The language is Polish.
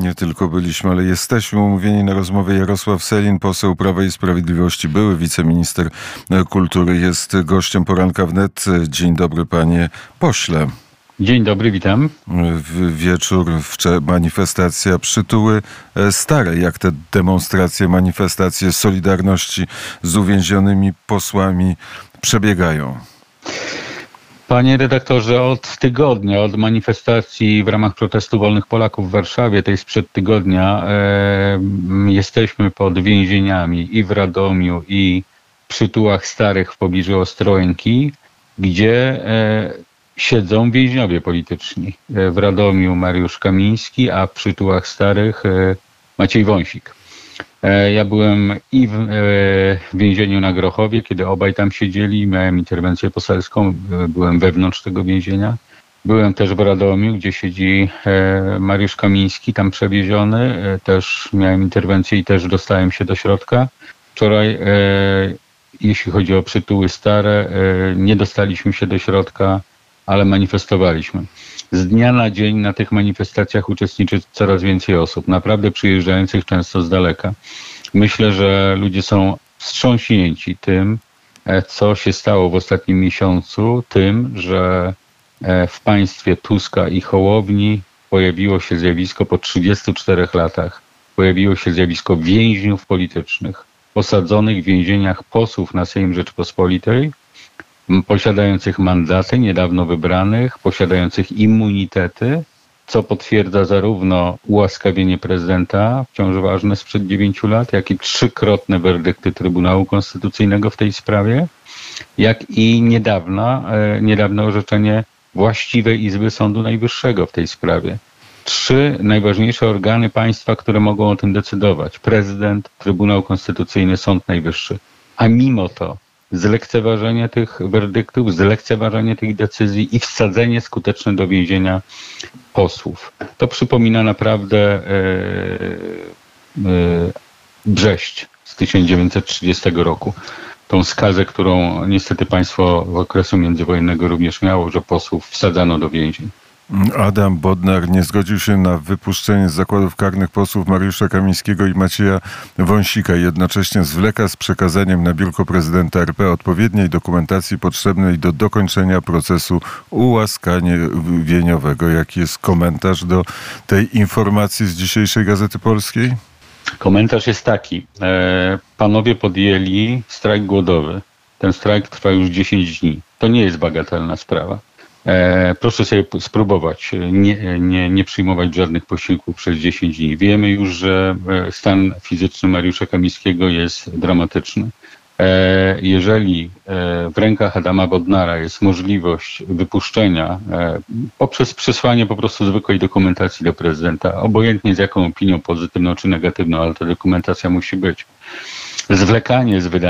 Nie tylko byliśmy, ale jesteśmy umówieni na rozmowę. Jarosław Selin, poseł Prawa i Sprawiedliwości, były wiceminister kultury, jest gościem poranka wnet. Dzień dobry, panie pośle. Dzień dobry, witam. W wieczór, manifestacja przytuły e, stare, jak te demonstracje, manifestacje Solidarności z uwięzionymi posłami przebiegają. Panie redaktorze, od tygodnia, od manifestacji w ramach protestu wolnych Polaków w Warszawie, tej sprzed tygodnia, e, jesteśmy pod więzieniami i w Radomiu, i przy Tułach Starych w pobliżu Ostrołęki, gdzie e, siedzą więźniowie polityczni. E, w Radomiu Mariusz Kamiński, a przy Tułach Starych e, Maciej Wąsik. E, ja byłem i w, w więzieniu na Grochowie, kiedy obaj tam siedzieli, miałem interwencję poselską, byłem wewnątrz tego więzienia. Byłem też w Radomiu, gdzie siedzi Mariusz Kamiński, tam przewieziony. Też miałem interwencję i też dostałem się do środka. Wczoraj, jeśli chodzi o przytuły stare, nie dostaliśmy się do środka ale manifestowaliśmy. Z dnia na dzień na tych manifestacjach uczestniczy coraz więcej osób, naprawdę przyjeżdżających często z daleka. Myślę, że ludzie są wstrząśnięci tym, e, co się stało w ostatnim miesiącu, tym, że e, w państwie Tuska i Hołowni pojawiło się zjawisko po 34 latach, pojawiło się zjawisko więźniów politycznych, osadzonych w więzieniach posłów na Sejm Rzeczpospolitej, posiadających mandaty niedawno wybranych, posiadających immunitety, co potwierdza zarówno ułaskawienie prezydenta, wciąż ważne sprzed dziewięciu lat, jak i trzykrotne werdykty Trybunału Konstytucyjnego w tej sprawie, jak i niedawna, e, niedawne orzeczenie właściwej Izby Sądu Najwyższego w tej sprawie. Trzy najważniejsze organy państwa, które mogą o tym decydować: prezydent, Trybunał Konstytucyjny, Sąd Najwyższy. A mimo to zlekceważenie tych werdyktów, zlekceważenie tych decyzji i wsadzenie skuteczne do więzienia posłów. To przypomina naprawdę e, e, Brześć z 1930 roku. Tą skazę, którą niestety państwo w okresu międzywojennego również miało, że posłów wsadzano do więzień. Adam Bodnar nie zgodził się na wypuszczenie z zakładów karnych posłów Mariusza Kamińskiego i Macieja Wąsika. Jednocześnie zwleka z przekazaniem na biurko prezydenta RP odpowiedniej dokumentacji potrzebnej do dokończenia procesu ułaskawieniowego. Jaki jest komentarz do tej informacji z dzisiejszej Gazety Polskiej? Komentarz jest taki. E, panowie podjęli strajk głodowy. Ten strajk trwa już 10 dni. To nie jest bagatelna sprawa. E, proszę sobie spróbować nie, nie, nie przyjmować żadnych posiłków przez 10 dni. Wiemy już, że e, stan fizyczny Mariusza Kamińskiego jest dramatyczny. E, jeżeli w rękach Adama Bodnara jest możliwość wypuszczenia poprzez przesłanie po prostu zwykłej dokumentacji do prezydenta, obojętnie z jaką opinią pozytywną czy negatywną, ale ta dokumentacja musi być. Zwlekanie z wydaniem